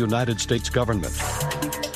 United States government.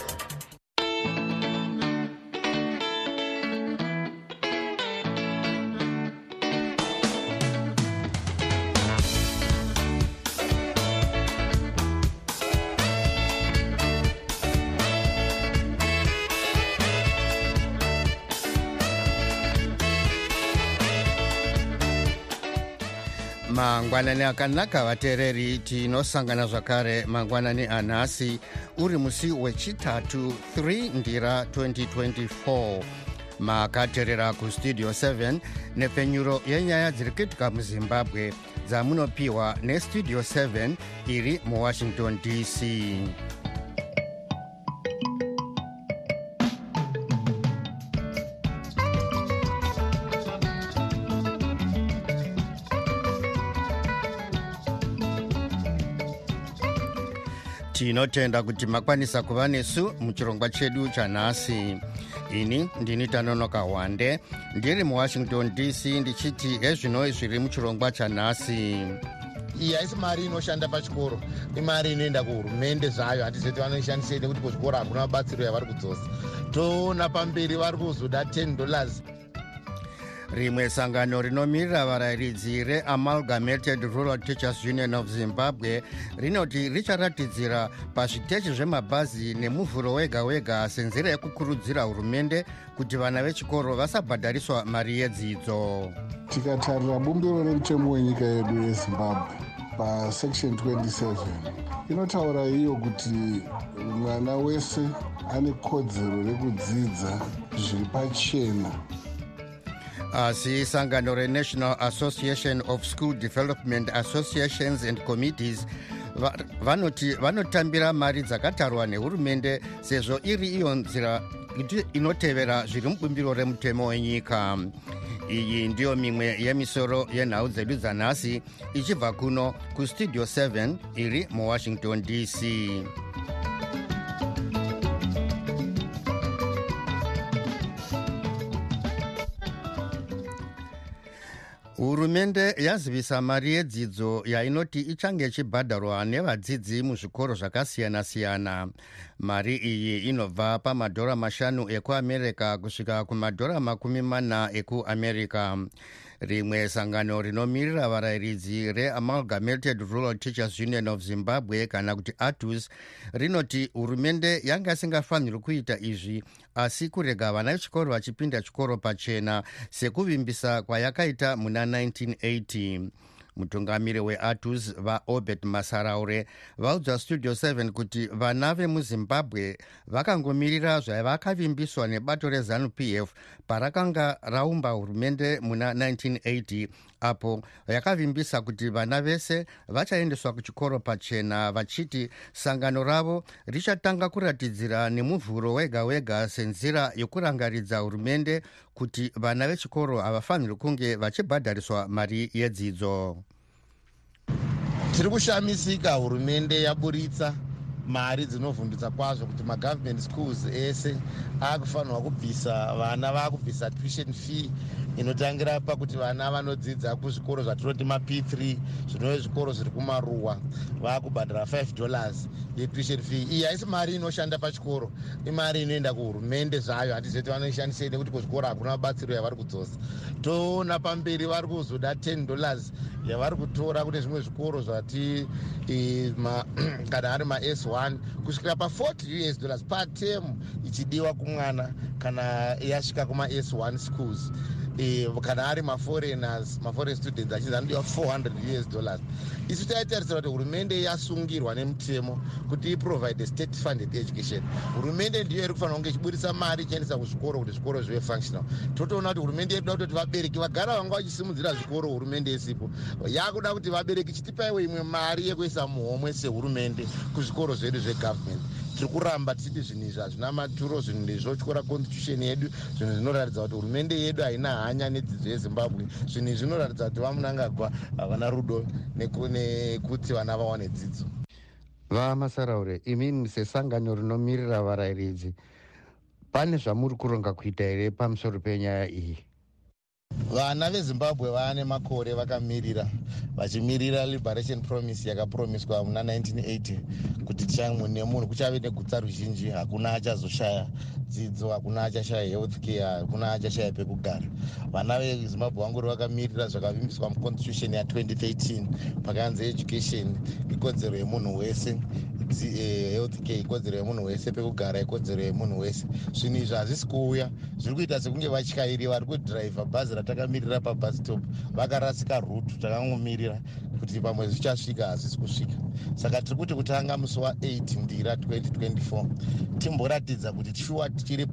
Mangwanani akanaka vateereri tinosangana zvakare. Mangwanani anhasi uri musi wechitatu 3 ndira 2024 makateerera kustudio 7 nepfenyuro yenyaya dziri kuitika muzimbabwe. Dzamunopiwa nestudio 7 iri muwashington dc tinotenda kuti makwanisa kuva nesu muchirongwa chedu chanhasi. Ini ndini tanonoka wande ndiri muwashington dc ndichiti ezvino zviri muchirongwa chanhasi. Iyi haisi mari inoshanda pachikoro. Imari inoenda kuhurumende zvayo. Hatizoti vanoishandisei nekuti kuzvikoro hakuna mabatsiro yavari kudzosa. Toona pamberi vari kuzoda 10 dollars rimwe sangano rinomirira varayiridzi reamalgamated rural teachers union of zimbabwe rinoti richaratidzira pazviteshi zvemabhazi nemuvhuro wega wega senzira yekukurudzira hurumende kuti vana vechikoro vasabhadhariswa mari yedzidzo. Tikatarira bumbiro remutemo wenyika yedu yezimbabwe pasection 27 inotaura iyo kuti mwana wese ane kodzero rekudzidza zviri pachena asi sangano renational association of school development associations and committees. Vanoti vanotambira mari dzakatarwa nehurumende sezvo iri iyo nzira inotevera zviri mubumbiro remutemo wenyika. Iyi ndiyo mimwe yemisoro yenhau dzedu dzanhasi ichibva kuno kustudio 7 iri muwashington dc hurumende yazivisa mari yedzidzo yainoti ichange ichibhadharwa nevadzidzi muzvikoro zvakasiyana-siyana. Mari iyi inobva pamadhora mashanu ekuamerica kusvika kumadhora makumi mana ekuamerica rimwe sangano rinomirira varayiridzi reamalgamated rural teachers union of zimbabwe kana kuti atus rinoti hurumende yanga isingafaniri kuita izvi asi kurega vana vechikoro vachipinda chikoro pachena sekuvimbisa kwayakaita muna 1980 mutungamiri weatus vaobert masaraure vaudza studio 7 kuti vana vemuzimbabwe vakangomirira zvavakavimbiswa nebato rezanup f parakanga raumba hurumende muna 1980 apo yakavimbisa kuti vana vese vachaendeswa kuchikoro pachena vachiti sangano ravo richatanga kuratidzira nemuvhuro wega wega senzira yokurangaridza hurumende kuti vana vechikoro havafaniri kunge vachibhadhariswa mari yedzidzo. Tiri kushamisika hurumende yaburitsa mari dzinovhundutsa kwazvo kuti magovernment schools ese akufanirwa kubvisa vana vaakubvisa tuition fee inotangira pakuti vana vanodzidza kuzvikoro zvatinoti map3 zvinove zvikoro zviri kumaruwa vaakubhadhara 5 dollars yetuition fee. Iyi haisi mari inoshanda pachikoro imari inoenda kuhurumende zvayo hatizoti vanoishandisei nekuti kuzvikoro hakuna mabatsiro yavari kudzosa. Toona pamberi vari kuzoda 10 dollars yavari kutora kune zvimwe zvikoro zvati kana ari mas1 kusvikira pa40 us dollars patemu ichidiwa kumwana kana yasvika kumas1 schools kana ari maforeigners maforeign students achinzi anodiwa 400 us dollars. Isu taitarisira kuti hurumende yasungirwa nemutemo kuti iprovide state funded education. Hurumende ndiyo iri kufanira kunge ichiburisa mari ichiendesa kuzvikoro kuti zvikoro zvive functional. Totoona kuti hurumende yedu da kutoti vabereki vagara vanga vachisimudzira zvikoro hurumende isipo yakuda kuti vabereki chitipaiwo imwe mari yekuisa muhomwe sehurumende kuzvikoro zvedu zvegovernment tiri kuramba tichiti zvinhu izvi hazvina maturo zvinhu ndizvotyora constitution yedu zvinhu zvinoratidza kuti hurumende yedu haina hanya nedzidzo yezimbabwe. Zvinhu izvi zvinoratidza kuti vamunangagwa havana rudo nekuti vana vawane dzidzo. Vamasaraure imi sesangano rinomirira varayiridzi pane zvamuri kuronga kuita here pamusoro penyaya iyi vana vezimbabwe vaane makore vakamirira vachimirira liberation promise yakapromiswa muna 1980 kuti mune munhu kuchave negutsa ruzhinji hakuna achazoshaya dzidzo hakuna achashaya health care hakuna achashaya pekugara. Vana vezimbabwe vangori vakamirira zvakavimbiswa muconstitution ya2013 pakanzi education ikodzero yemunhu wese health care ikodzero yemunhu wese pekugara ikodzero yemunhu wese. Zvinhu izvi hazvisi kuuya zviri kuita sekunge vatyairi vari kudhiraivha bhazi ratakamirira pabhasitop vakarasika rutu takangomirira kuti pamwe zvichasvika hazvisi kusvika. Saka tiri kuti kutanga musi wa8 ndira 2024 timboratidza kuti shuwa tichiri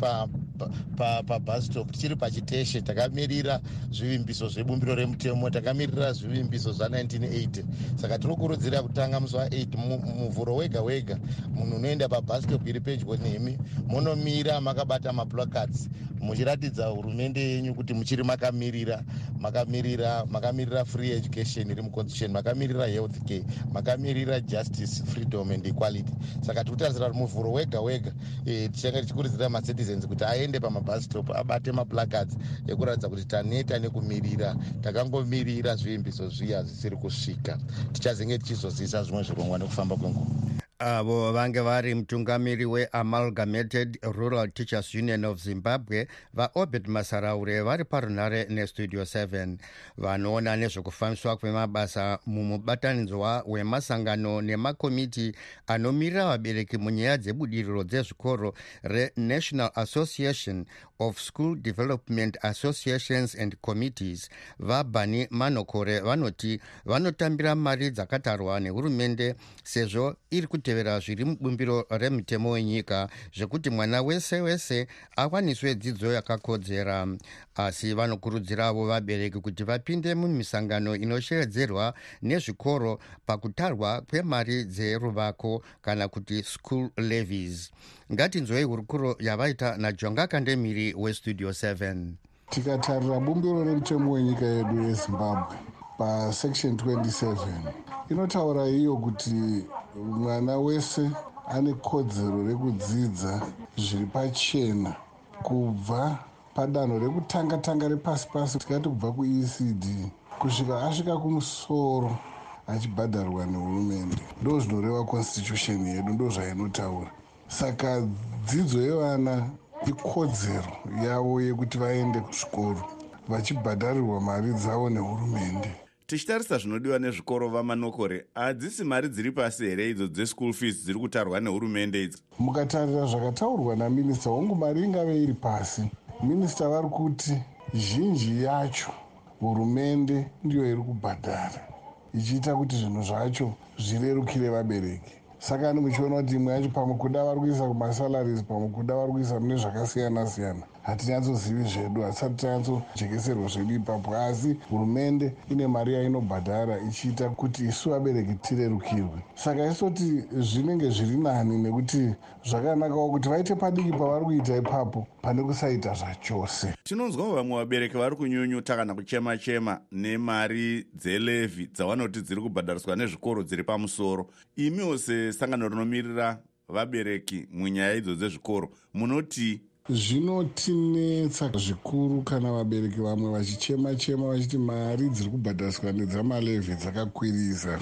pabhasitop tichiri pachiteshe takamirira zvivimbiso zvebumbiro remutemo takamirira zvivimbiso zva1980 saka tinokurudzira kutanga musi wa8 muvhuro wega wega. Munhu unoenda pabhasitop iri pedyo nemi munomira makabata maplacards muchiratidza hurumende yenyu kuti muchiri makamirira makamirira makamirira free education iri muconstitution makamirira health care makamirira justice freedom and equality. Saka tiri kutarisira kuti muvhuro wega wega e, tichange tichikurudzira macitizens kuti aende pamabhastop abate maplacards ekuratidza kuti taneta nekumirira. Takangomirira zvivimbiso zviya zvisiri kusvika. Tichazenge tichizozivisa zvimwe zvirongwa nekufamba kwenguva avo vange vari mutungamiri weamalgamated rural teachers union of zimbabwe vaobed masaraure vari parunhare nestudio 7 vanoona nezvekufambiswa kwemabasa mumubatanidzwa wemasangano nemakomiti anomirira vabereki munyaya dzebudiriro dzezvikoro renational association of school development associations and committees. Vabani manokore vanoti vanotambira mari dzakatarwa nehurumende sezvo iri kutevera zviri mubumbiro remutemo wenyika zvekuti mwana wese wese awaniswe dzidzo yakakodzera. Asi vanokurudziravo vabereki kuti vapinde mumisangano inoshevedzerwa nezvikoro pakutarwa kwemari dzeruvako kana kuti school levies. Ngatinzwei hurukuro yavaita najonga kandemiri westudio 7 tikatarira bumbiro remutemo wenyika yedu yezimbabwe pasection 27 inotaura iyo kuti mwana wese ane kodzero rekudzidza zviri pachena kubva padanho rekutanga tanga repasi pasi tikati kubva kuecd kusvika asvika kumusoro achibhadharwa nehurumende. Ndo zvinoreva constitution yedu ndo zvainotaura. Saka dzidzo yevana ikodzero yavo yekuti vaende kuzvikoro vachibhadharirwa mari dzavo nehurumende. Tichitarisa zvinodiwa nezvikoro vamanokore hadzisi mari dziri pasi here idzo dzeschool fees dziri kutarwa nehurumende idzi? Mukatarira zvakataurwa naminista hongu mari ingave iri pasi. Minista vari kuti zhinji yacho hurumende ndiyo iri kubhadhara ichiita kuti zvinhu zvacho zvirerukire vabereki. Saka ani muchiona kuti imwe yacho pamwe kuda vari kuisa kumasalaries pamwe kuda vari kuisa mune zvakasiyana siyana hatinyatsozivi zvedu hatisati tanyatsojekeserwa zvedu ipapo. Asi hurumende ine mari yainobhadhara ichiita kuti isu vabereki tirerukirwe. Saka isoti zvinenge zviri nani nekuti zvakanakawo kuti vaite padiki pavari kuita ipapo pane kusaita zvachose. Tinonzwawo vamwe vabereki vari kunyunyuta kana kuchema chema nemari dzelevhi dzavanoti dziri kubhadhariswa nezvikoro dziri pamusoro. Imiwo sesangano rinomirira vabereki munyaya idzo dzezvikoro munoti zvinotinetsa zvikuru kana vabereki vamwe vachichema chema vachiti mari dziri kubhadhariswa nedzamalevhi dzakakwirisa.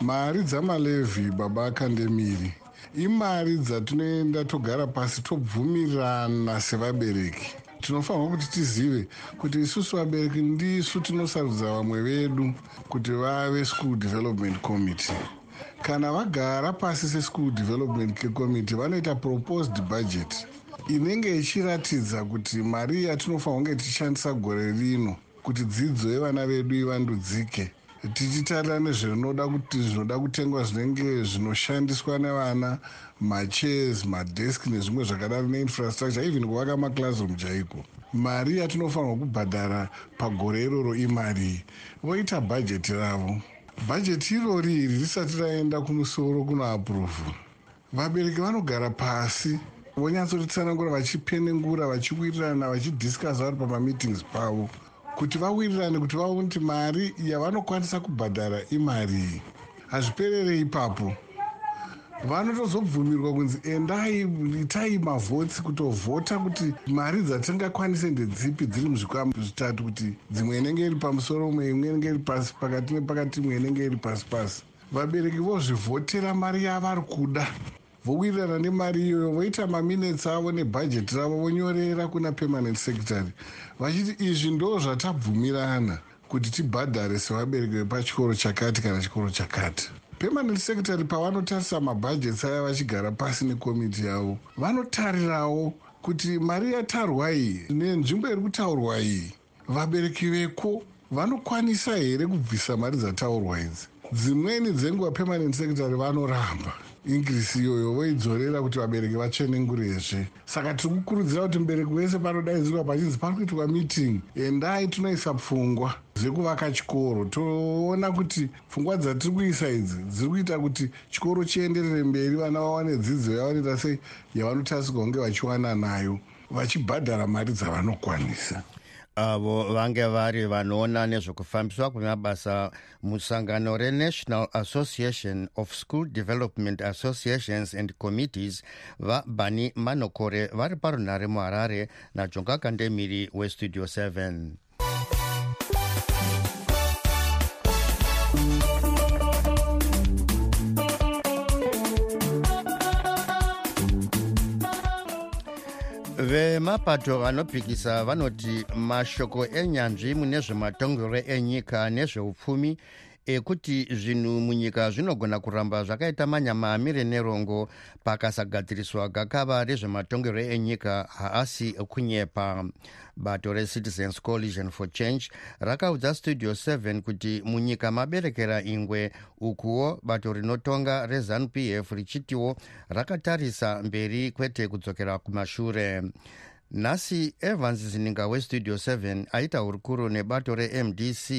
Mari dzamalevhi baba akandemiri imari dzatinoenda togara pasi tobvumirana sevabereki. Tinofanirwa kuti tizive kuti isusu vabereki ndisu tinosarudza vamwe vedu kuti vave school development committee. Kana vagara pasi seschool development committee vanoita proposed budget inenge ichiratidza kuti mari yatinofanira kunge tichishandisa gore rino kuti dzidzo yevana vedu ivandudzike. Tichitarira nezvinoda kuti zvinoda kutengwa zvinenge zvinoshandiswa nevana machairs madesk nezvimwe zvakadaro neinfrastructure even kuvaka maclassroom chaiko. Mari yatinofanirwa kubhadhara pagore iroro imari voita bhajeti ravo. Bhajeti irori iri risati raenda kumusoro kunoapuruvhu vabereki vanogara pasi vonyatsotitsanangura vachipenengura vachiwirirana vachidhiskasa vari pamameetings pavo kuti vawirirane kuti vaone kuti mari yavanokwanisa kubhadhara imari hazviperere ipapo. Vanotozobvumirwa kunzi endai itai mavhotsi kutovhota kuti mari dzatingakwanise ndedzipi dziri muzvikwama zvitatu kuti dzimwe inenge iri pamusoro umwe imwe inenge iri pasi pakati nepakati imwe inenge iri pasi pasi. Vabereki vozvivhotera mari yavari kuda vowirirana nemari iyoyo voita maminets avo nebhajeti ravo vonyorera kuna permanent secretary. Vachiti izvi ndo zvatabvumirana kuti tibhadhare sevabereki vepachikoro chakati kana chikoro chakati. Permanent secretary pavanotarisa mabhajeti aya vachigara pasi nekomiti yavo vanotarirawo kuti mari yatarwa iyi nenzvimbo iri kutaurwa iyi vabereki veko vanokwanisa here kubvisa mari dzataurwa idzi dzimweni dzenguva permanent secretary vanoramba. Ingirisi iyoyo voidzorera kuti vabereki vatsvenengurezve saka tiri kukurudzira kuti mubereki wese panodaidzirwa pachinzi pari kuitwa meeting endai tinoisa pfungwa dzekuvaka chikoro. Toona kuti pfungwa dzatiri kuisa idzi dziri kuita kuti chikoro chienderere mberi vana vawane dzidzo yavanoita sei yavanotarisirwa kunge vachiwana nayo vachibhadhara mari dzavanokwanisa avo vange vari vanoona nezvekufambiswa kwemabasa musangano renational association of school development associations and committees vabani manokore vari parunhare muharare najonga kandemiri westudio 7 vemapato anopikisa vanoti mashoko enyanzvi mune zvematongero enyika nezveupfumi ekuti zvinhu munyika zvinogona kuramba zvakaita manyama amire nerongo pakasagadziriswa gakava rezvematongero enyika haasi kunyepa. Bato recitizens coalition for change rakaudza studio 7 kuti munyika maberekera ingwe ukuwo bato rinotonga rezanup f richitiwo rakatarisa mberi kwete kudzokera kumashure nhasi evans zininga westudio 7 aita hurukuro nebato remdc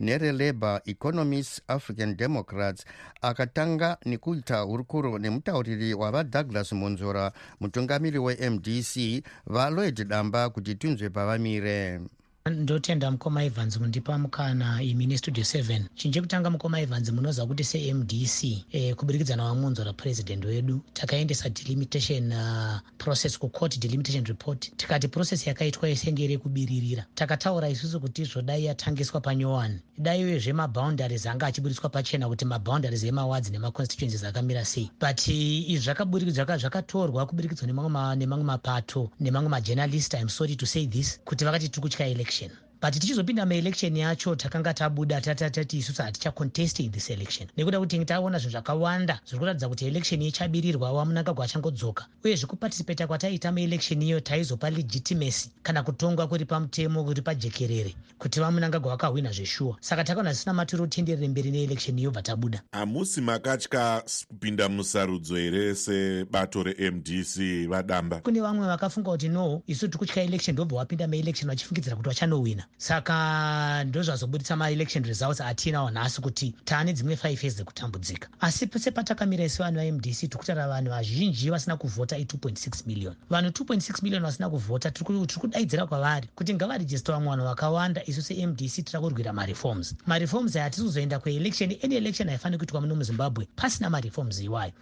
nerelabour economists african democrats akatanga nekuita hurukuro nemutauriri wavadouglas munzora mutungamiri wemdc valoid damba kuti tinzwe pavamire ndotenda mukoma evans mundipa mukana imi nestudio 7 chinhu chekutanga mukoma evans munoziva kuti semdc e, kuburikidza navamunzora purezidendi wedu. Takaendesa delimitation uh, process kucourt delimitation report. Tikati process yakaitwa isenge rekubiririra takataura isusu kuti zvodai yatangiswa panyowani dai uyezve maboundaries anga achiburiswa pachena kuti maboundaries emawadzi nemaconstituencies akamira sei. But izvi zvakatorwa kuburikidzwa nemamwe mapato nemamwe majournalist im sorry to say this kuti vakati tiri kutya election election but tichizopinda maelection yacho takanga tabuda tatatati isusu hatichacontesti this election. Nekuda kuti taona zvinhu zvakawanda zviri kuratidza kuti election ichabirirwa wamunangagwa achangodzoka. Uyezve kupatisipeta kwataita maelection iyo taizopa legitimacy kana kutongwa kuri pamutemo kuri pajekerere kuti vamunangagwa vakahwina zveshuwa saka takaona zvisina maturo utenderere mberi neelection iyo bva tabuda. Hamusi makatya kupinda musarudzo here sebato remdc vadamba? Kune vamwe vakafunga kuti no isu tiri kutya election ndobva wapinda maelection vachifungidzira kuti vachanowina saka ndozvazobudisa maelection results atinawo nhasi kuti taane dzimwe years dzekutambudzika. Asi sepatakamira isi vanhu vamdc tiri kutaura vanhu vazhinji vasina kuvhota i2.6 million. Vanhu 2.6 million vasina kuvhota tiri kudaidzira kwavari kuti ngavarejista vamwe vanhu vakawanda. Isu semdc tira kurwira mareforms. Mareforms aya hatisi kuzoenda kuelection any election haifaniri kuitwa muno muzimbabwe pasina mareforms iwayo.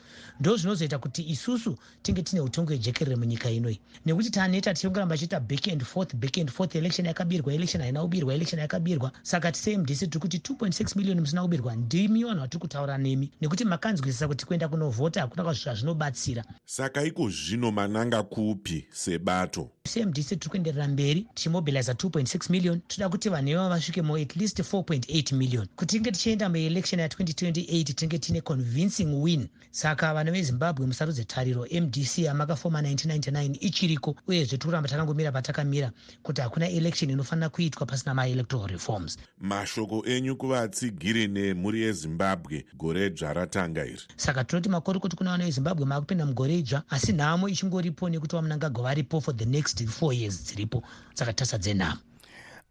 Ndo zvinozoita kuti isusu tinge tine utongi hwejekerere munyika inoi nekuti taneta tichingoramba achiita back and forth back and forth election yakabirwa election haina kubirwa election yakabirwa. Saka tisemdc tiri kuti 2.6 million musina kubirwa. Ndimi vanhu vatiri kutaura nemi. Nekuti makanzwisisa kuti kuenda kunovhota hakuna zvazvinobatsira. Saka iko zvino mananga kupi sebato? Semdc tiri kuenderera mberi tichimobiliza 2.6 million. Toda kuti vanhu ivavo vasvike mo at least 4.8 million. Kuti tinge tichienda muelection ya2028 tinge tine convincing win. Saka vana vezimbabwe musarudze tariro. Mdc yamakafoma 1999 ichiriko uyezve tiri kuramba takangomira patakamira kuti hakuna election inofanira kuitwa pasina maelectoral reforms. Mashoko enyu kuvatsigiri nemhuri yezimbabwe gore dzva ratanga iri. Saka tinoti makore kuti kuna vana vezimbabwe maakupinda mugore idzva asi nhamo ichingoripo nekuti vamunangagwa varipo for the next four years dziripo. Saka tasadze nhamo.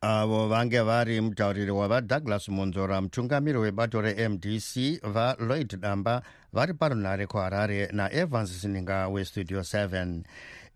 Avo vange vari mutauriri wavadouglas munzora mutungamiri webato remdc valoid damba vari parunhare kuharare naevans sininga westudio 7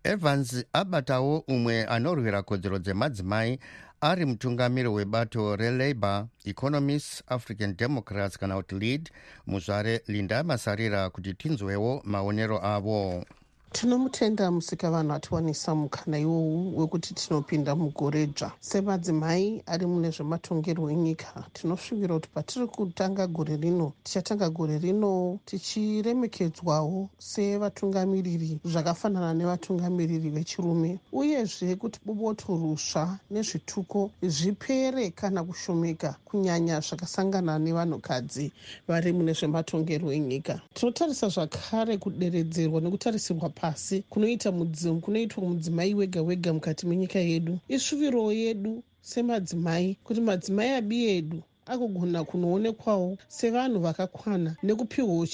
evans abatawo umwe anorwira kodzero dzemadzimai ari mutungamiri webato relabour economists african democrats kana kuti lead muzvare linda masarira kuti tinzwewo maonero avo tinomutenda musikavanhu atiwanisa mukana iwowu wekuti tinopinda mugore dzva semadzimai ari mune zvematongerwo enyika tinosvivira kuti patiri kutanga gore rino tichatanga gore rino tichiremekedzwawo sevatungamiriri zvakafanana nevatungamiriri vechirume. Uyezve kuti boboto rusva nezvituko zvipere kana kushomeka kunyanya zvakasangana nevanhukadzi vari mune zvematongerwo enyika. Tinotarisa zvakare kuderedzerwa nekutarisirwa pasi kunoita kunoitwa mudzimai wega wega mukati menyika yedu. Isvuviro yedu semadzimai kuti madzimai abi edu agogona kunoonekwawo sevanhu vakakwana nekupiwawo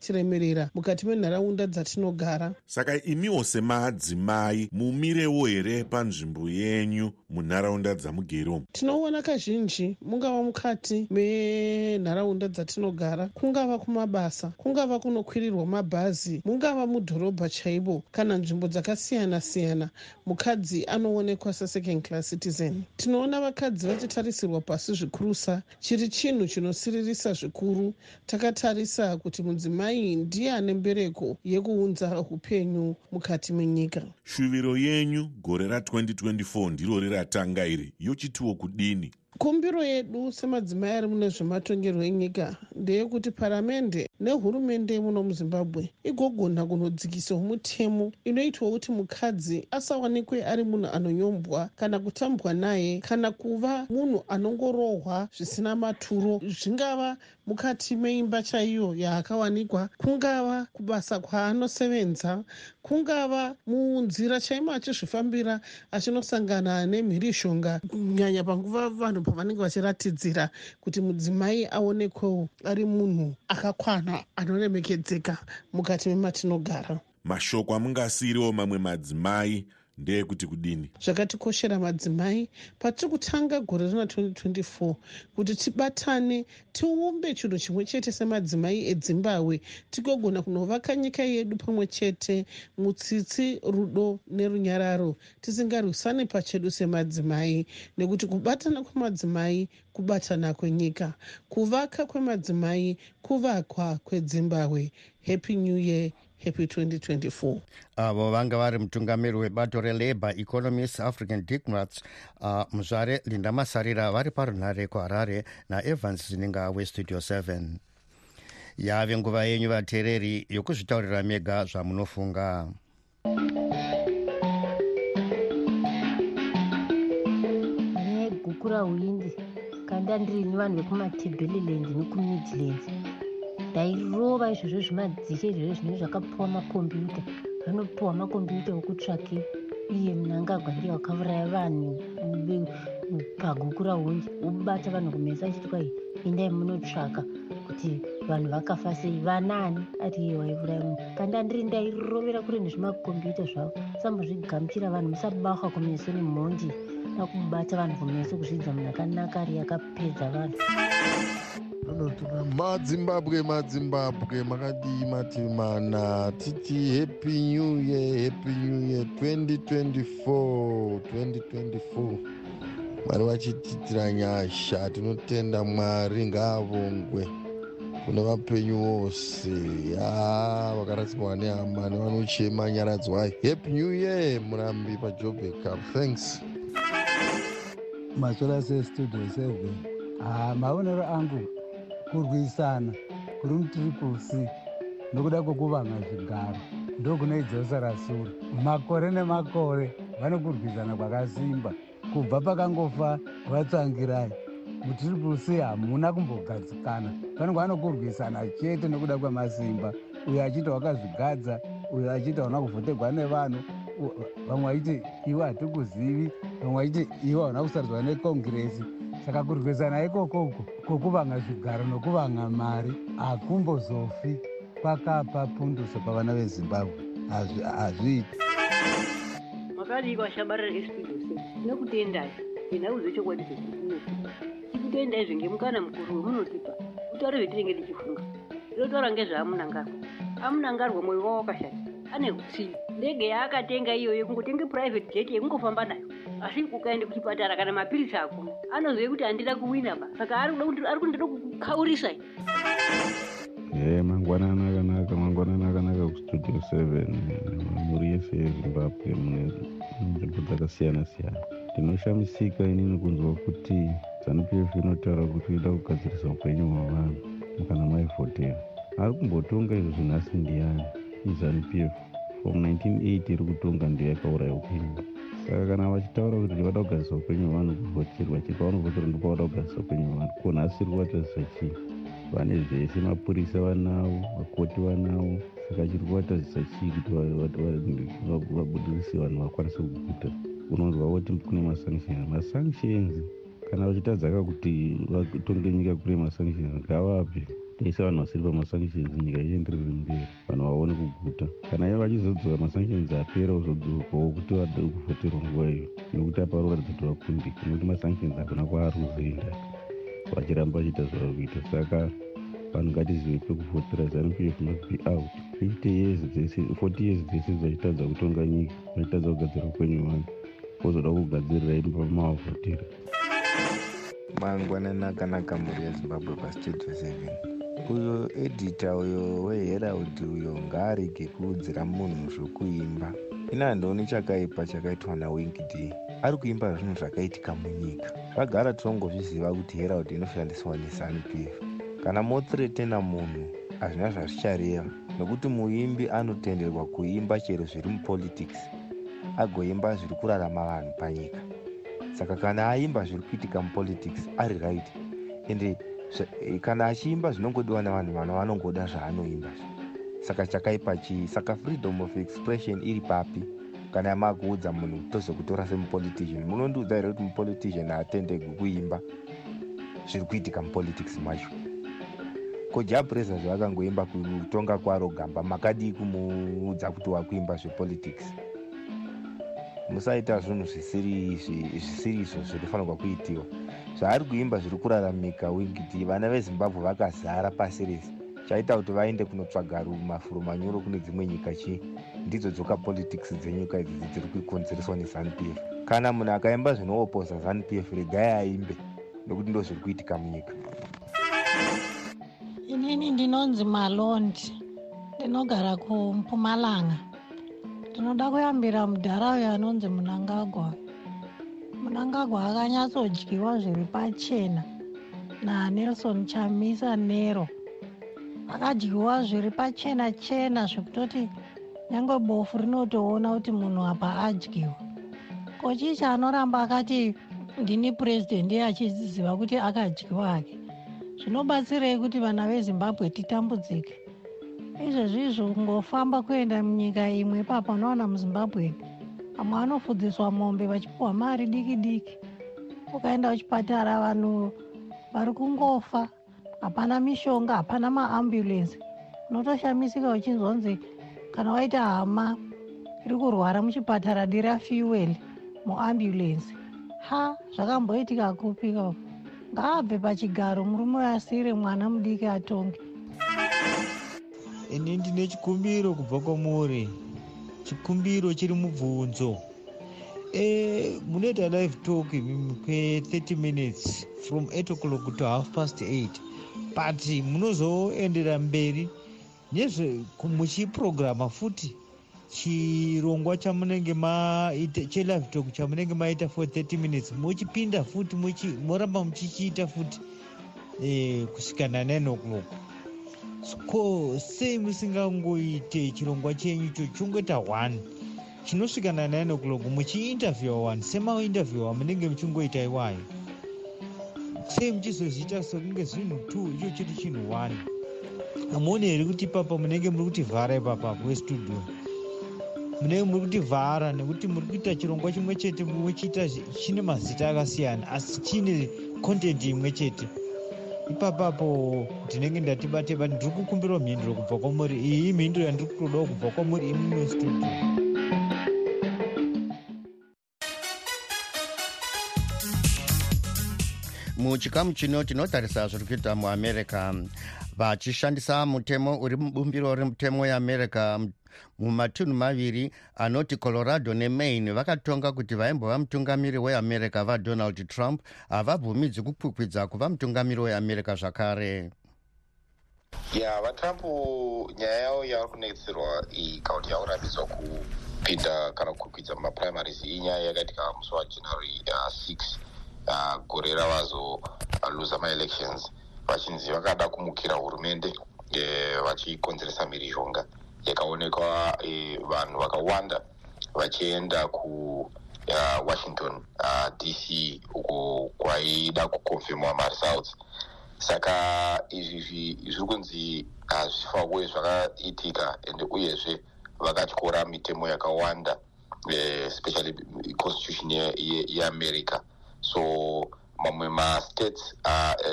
chiremerera mukati menharaunda dzatinogara. Saka imiwo semadzimai mumirewo here panzvimbo yenyu munharaunda dzamugere tinoona kazhinji mungava mukati menharaunda dzatinogara. Kungava kumabasa kungava kunokwirirwa mabhazi mungava mudhorobha chaibo kana nzvimbo dzakasiyana siyana. Mukadzi anoonekwa sesecond class citizen. Tinoona vakadzi vachitarisirwa pasi zvikuru kurusa chiri chinhu chinosiririsa zvikuru. Takatarisa kuti mudzimai ndiye ane mbereko yekuunza upenyu mukati menyika. Shuviro yenyu gore ra2024 ndiro riratanga iri yochitiwo kudini kumbiro yedu semadzimai ari mune zvematongerwo enyika ndeyekuti paramende nehurumende muno muzimbabwe igogona kunodzikisawo mutemo inoitwa kuti mukadzi asawanikwe ari munhu anonyombwa kana kutambwa naye kana kuva munhu anongorohwa zvisina maturo zvingava mukati meimba chaiyo yaakawanikwa. Kungava kubasa kwaanosevenza kungava munzira chaimo achizvifambira achinosangana nemhirishonga. Kunyanya panguva vanhu pavanenge vachiratidzira kuti mudzimai aonekwewo ari munhu akakwana anoremekedzeka mukati mematinogara mashoko amungasiyiriwo mamwe madzimai ndeyekuti kudini? Zvakatikoshera madzimai patiri kutanga gore rina 2024 kuti tibatane tiumbe chinhu chimwe chete semadzimai edzimbabwe tigogona kunovaka nyika yedu pamwe chete mutsitsi rudo nerunyararo tisingarwisani pachedu semadzimai. Nekuti kubatana kwemadzimai kubatana kwenyika kuvaka kwemadzimai kuvakwa kwedzimbabwe happy new year happy 2024 avo vanga vari mutungamiri webato relabour economist african democrats uh, muzvare linda masarira vari parunhare kuharare naevans zininga westudio 7 yave nguva yenyu vateereri yokuzvitaurira mega zvamunofunga. Guku rahwindi kanda ndiri nevanhu vekumatebheleland nekumidlands ndairova izvozvo zvimadzishe izvozvo zvinenge zvakapiwa makombiyuta. Vanopiwa makombiyuta okutsvake iye munangagwa ndiye wakauraya vanhu paguku rahunji obata vanhu kumesa achiti kwai endai munotsvaka kuti vanhu vakafa sei vanani ati iye waiuraya munhu. Kandi andiri ndairovera kure nezvimakombiyuta zvavo. Sambozvigamuchira vanhu musabaha kumeso nemhondi nakubata vanhu kumeso kuzvidza munhu akanaka ari akapedza vanhu anotora madzimbabwe madzimbabwe makadii mati mana titi happy new year happy new year 2024 2024 mwari vachitiitira nyasha tinotenda mwari ngaavongwe kune vapenyu vose. Ya vakarasirwa nehama nevanochema nyaradzwa happy new year murambi pajobekap thanks. Masora sestudio 7 ha maonero angu kurwisana kuri mutriple c nokuda kwokuvanga zvigaro. Ndokunoidzosera sure makore nemakore vanokurwisana kwakasimba. Kubva pakangofa vatsvangirai mutriple c hamuna kumbogadzikana. Panenge vanokurwisana chete nokuda kwemasimba. Uyo achiti wakazvigadza uyo achiti hauna kuvhotegwa nevanhu. Vamwe vachiti iwe hatikuzivi vamwe vachiti iwe hauna kusaridzwa nekongiresi saka kurwisana ikokoko kwokuvanga zvigaro nokuvanga mari. Hakumbozofi kwakapa punduso pavana vezimbabwe. Hazviiti. Makadii kwashabarira estudio se tinokutendai ndinauze chokwadi zvezvikunoku tikutendai zvenge mukana mukuru wemunotipa. Kutaure zvetinenge tichifunga. Tinotaura ngezvaamunangarwa amunangarwa mwoyo wavo wakashata. Ane utsimbi ndege yaakatenga iyoyo kungotenge private jet yekungofamba nayo asi ukaende kuchipatara kana mapirisi akuna anozive kuti handina kuwina ba saka ari kundida kukaurisa e mangwanana akanaka mangwanana akanaka kustudio seven mhuri yese yezimbabwe mune nzvimbo dzakasiyana siyana. Ndinoshamisika inini kunzwa kuti zanupf inotaura kuti ida kugadzirisa upenyu hwavanhu kana maivhotera ari kumbotonga izvo zvinhasi ndiani izanupf from 1980 iri kutonga ndiyo yakauraya upenyu. Saka kana vachitaura kuti vada kugadzirisa upenyu hwevanhu kuvhoterwa chiri pavanovhotera ndipo vada kugadzirisa upenyu hwevanhu. Ko nhasi iri kuvatadzisa chii? Vane zvese mapurisa vanawo vakoti vanawo saka chiri kuvatadzisa chii kuti va- va- va- va- vabudirise vanhu vakwanise kuguta? Unonzwa kuti kune masanctions. Masanctions kana vachitadzaka kuti vatonge nyika kune masanctions ngavape tese vanhu vasiri pamasanctions nyika ichienderere mberi. Vanhu vaone kuguta. Kana ivo vachizodzora masanctions apera uzodzokawo kuti vade kuvhoterwa nguva iyo. Nekuti apa varoratidza kuti vakundika nekuti masanctions hakuna kwaari kuzoenda vachiramba vachiita zvavari kuita saka vanhu ngatizive pekuvhotera zanupf must be out. 50 years dzese 40 years dzese vachitadza kutonga nyika vachitadza kugadzira upenyu hwevanhu vozoda kugadzirira imba mavhotera mangwanani akanaka mhuri yezimbabwe pastudio 7 uyo edhita uyo weherald uyo ngaarege kuudzira munhu zvokuimba. Ina handioni chakaipa chakaitwa nawingd ari kuimba zvinhu zvakaitika munyika. Zvagara tinongozviziva kuti herald inoshandiswa nesanupf kana mothretena munhu hazvina zvazvichareva nokuti muimbi anotenderwa kuimba chero zviri mupolitics agoimba zviri kurarama vanhu panyika. Saka kana aimba zviri kuitika mupolitics ari right. Ende kana achiimba zvinongodiwa nevanhu vana vanongoda zvaanoimba. Saka chakaipa chii saka freedom of expression iri papi. Kana makuudza munhu tozokutora semupolitician. Munondiudza here kuti mupolitician haatendegwi kuimba? Zviri kuitika mupolitics macho. Ko japresa zvaakangoimba kutonga kwaro gamba makadii kumuudza kuti wakuimba zvepolitics? Musaita zvinhu zvisiri zvi- zvisiri izvo zvinofanirwa kuitiwa zvaari kuimba zviri kuraramika wingiti vana vezimbabwe vakazara pasi rese. Chaita kuti vaende kunotsvaga ru- mafuro manyoro kune dzimwe nyika chii? Ndidzo dzoka politics dzenyika idzidzi dziri kukonzereswa nezanupf kana munhu akaimba zvinooposa zanupf regai aimbe nokuti ndo zviri kuitika munyika. Inini ndinonzi malondi ndinogara kumpumalanga. Ndinoda kuyambira mudhara uyo anonzi munangagwa munangagwa akanyatsodyiwa zviri pachena. Nanelson chamisa nero. Akadyiwa zviri pachena chena zvekutoti nyange bofu rinotoona kuti munhu apa adyiwa. Kochii chaanoramba akati ndini purezidendi achiziva kuti akadyiwa hake zvinobatsirei kuti vana vezimbabwe titambudzike? Izvezvi izvo kungofamba kuenda munyika imwe papa unowana muzimbabwe vamwe vanofudziswa mombe vachipiwa mari diki diki. Ukaenda kuchipatara vanhu vari kungofa hapana mishonga hapana maambulensi unotoshamisika uchinzonzi kana waita hama iri kurwara muchipatara dira fuel muambulensi ha zvakamboitika kupika ngaabve pachigaro murume asiyire mwana mudiki atonge. Ini ndine chikumbiro kubva kwamuri chikumbiro chiri mubvunzo. E, munoita live talk kwe30 minutes from 8 o'clock to half past 8 but munozoendera mberi nezve muchiprograma futi chirongwa chamunenge maita chelive talk chamunenge maita for 30 minutes. Muchipinda futi moramba muchichiita futi e, kusvika na9 o'clock ko sei musingangoite chirongwa chenyu cho chongoita 1 chinosvika na9 o'clock muchiinterviewa 1 semainterviewa munenge muchingoita iwayo. Sei muchizoziita sekunge zvinhu 2 icho chiri chinhu 1 hamuoni here kuti ipapa munenge muri kuti vhara ipapa westudio munenge muri kuti vhara nekuti muri kuita chirongwa chimwe chete muchiita chine mazita akasiyana asi chine kontenti imwe chete ipapapo ndinenge ndatibateba ndiri kukumbirawo mhinduro kubva kwamuri iyi. Mhinduro yandiri kutodawo kubva kwamuri imi mustudio muchikamu chino tinotarisa zviri kuita muamerica vachishandisa mutemo uri mubumbiro remutemo yeamerica mumatunhu maviri anoti colorado nemaine vakatonga kuti vaimbova mutungamiri weamerica vadonald trump havabvumidzi kukwikwidza kuva mutungamiri weamerica zvakare. Ya vatrump nyaya yavo yavari kunetserwa iyi kana kuti yakurambidzwa kupinda kana kukwikwidza mumaprimaries inyaya yakaitika musi wajanuary 6 uh, gore ravazoluza maelections. Vachinzi vakada kumukira hurumende eh, vachikonzeresa mhirizhonga yakaonekwa eh, vanhu vakawanda vachienda kuwashington uh, dc uko kwaida kukonfemwa maresults saka izvi zviri kunzi hazvifawe zvakaitika ende uyezve vakatyora mitemo yakawanda especially constitution yeamerica ye, ye so mamwe mastates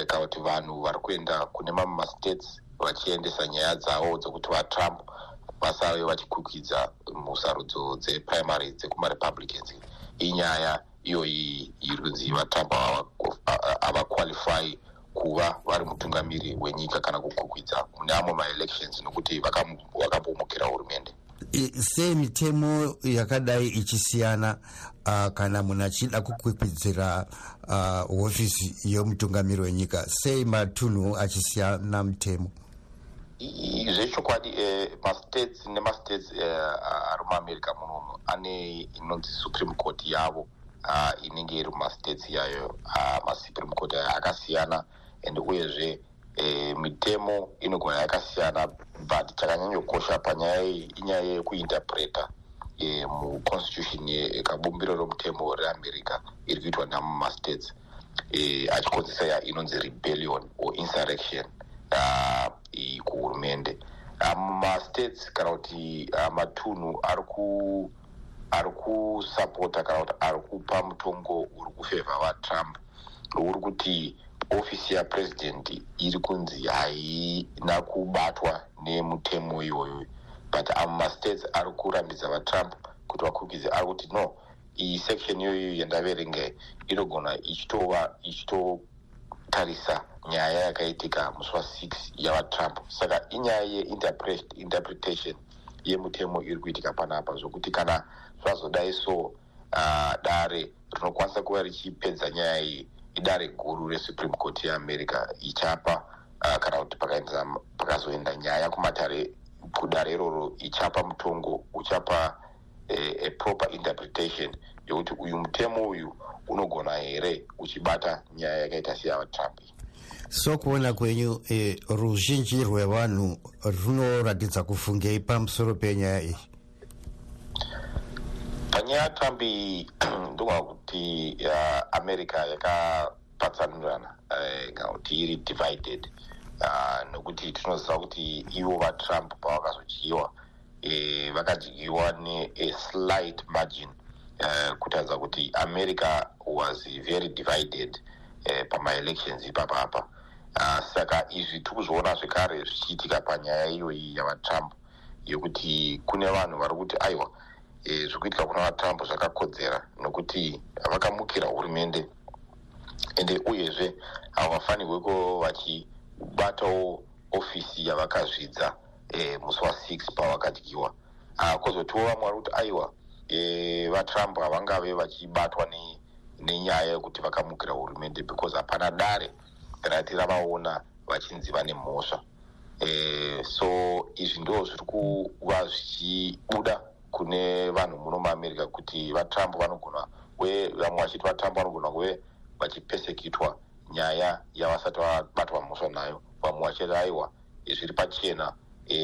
kana kuti vanhu vari kuenda kune mamwe mastates vachiendesa nyaya dzavo dzokuti vatrump vasave vachikwikwidza musarudzo dzeprimary dzekumarepublicans inyaya iyoyi iri kunzi vatrump havaqualify kuva vari mutungamiri wenyika kana kukwikwidza mune amwe maelections nokuti vakambomukira hurumende. Sei mitemo yakadai ichisiyana uh, kana munhu achida kukwikwidzira uh, hofisi yemutungamiri wenyika? Sei matunhu achisiyana mitemo zvechokwadi eh, mastates nemastates eh, ari muamerica munomu ane inonzi supreme court yavo uh, inenge iri mumastates yayo uh, masupreme court ayo akasiyana. And uyezve e, mitemo inogona yakasiyana but chakanyanyokosha panyaya iyi inyaya yekuinterpreta muconstitution yekabumbiro romutemo reamerica iri kuitwa namumastates achikonzesa inonzi rebellion or insurrection kuhurumende mumastates kana kuti matunhu ari ku ari kusapota kana kuti ari kupa mutongo uri kufevha vatrump uri kuti ofisi yapurezidendi iri kunzi haina kubatwa nemutemo iyoyo but amastates ari kurambidza vatrump kuti vakwikidze ari kuti no iyi section iyoyo yandaverenga inogona ichitova ichitotarisa nyaya yakaitika musi wa6 yavatrump saka inyaya yeinterpretation yemutemo iri kuitika panapa zvokuti kana zvazodai so uh, dare rinokwanisa kuva richipedza nyaya iyi idare guru resupreme court yeamerica ichapa uh, kana kuti pakazoenda nyaya kumatare kudare iroro ichapa mutongo uchapa a proper interpretation yokuti uyu mutemo uyu unogona here uchibata nyaya yakaita seyavatrump sokuona kwenyu e, ruzhinji rwevanhu runoratidza kufungei pamusoro penyaya iyi. Panyaya yatrump iyi ndogona kuti uh, america yakapatsanurana kana uh, kuti iri divided uh, nokuti tinoziva kuti ivo vatrump pavakazodyiwa e, vakadyiwa neaslight margin uh, kutaridza kuti america was very divided uh, pamaelections ipapapa uh, saka izvi tiri kuzviona zvekare zvichiitika panyaya iyoyi yavatrump yekuti kune vanhu vari kuti aiwa e, zvikuitika kuna vatrump zvakakodzera nokuti vakamukira hurumende. Ende uyezve havafanirwe ko vachibatawo ofisi yavakazvidza e, musi wa6 pavakadyiwa. Kwozotiwo vamwe vari kuti aiwa e, vatrump havangave vachibatwa nenyaya yekuti vakamukira hurumende because hapana dare rati ravaona vachinzi vane mhosva. E, so izvi ndo zviri kuva zvichibuda kune vanhu muno muamerica kuti vatrump vanogona we vamwe vachiti vatrump vanogona kuve vachipesekitwa nyaya yavasati vabatwa mhosva nayo. Vamwe vachiti aiwa zviri pachena e,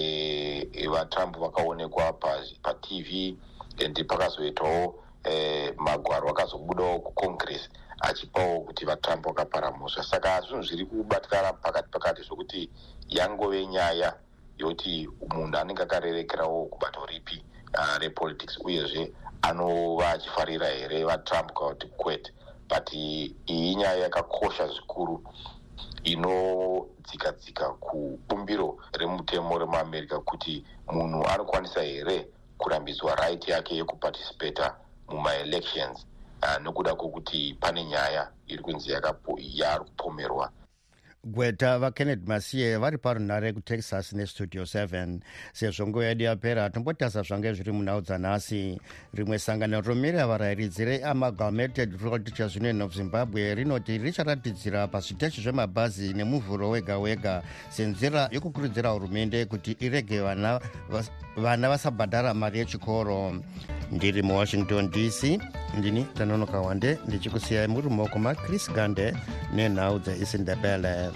e, vatrump vakaonekwa patv and pakazoitawo e, magwaro akazobudawo kucongress achipawo kuti vatrump vakapara mhosva. Saka zvinhu zviri kubatikana pakati pakati zvokuti yangove nyaya yokuti munhu anenge akarerekerawo kubato ripi uh, repolitics uyezve anova achifarira here vatrump kana kuti kwete. But iyi inyaya yakakosha zvikuru inodzika dzika kubumbiro remutemo remuamerica kuti munhu anokwanisa here kurambidzwa right yake yekuparticipata mumaelections nokuda kwokuti pane nyaya iri kunzi yaari kupomerwa gweta vakenneth masiye vari parunhare kutexas nestudio 7 sezvo nguva yedu yapera tombotasa zvange zviri munhau dzanhasi. Rimwe sangano romirira varayiridzi reamalgamated road chazvinoin of zimbabwe rinoti richaratidzira pazviteshi zvemabhazi nemuvhuro wega wega senzira yokukurudzira hurumende kuti irege vana vana vasabhadhara mari yechikoro. Ndiri muwashington dc ndini tanonoka wande ndichikusiyai muri mumaoko machris gande nenhau dzeisindebele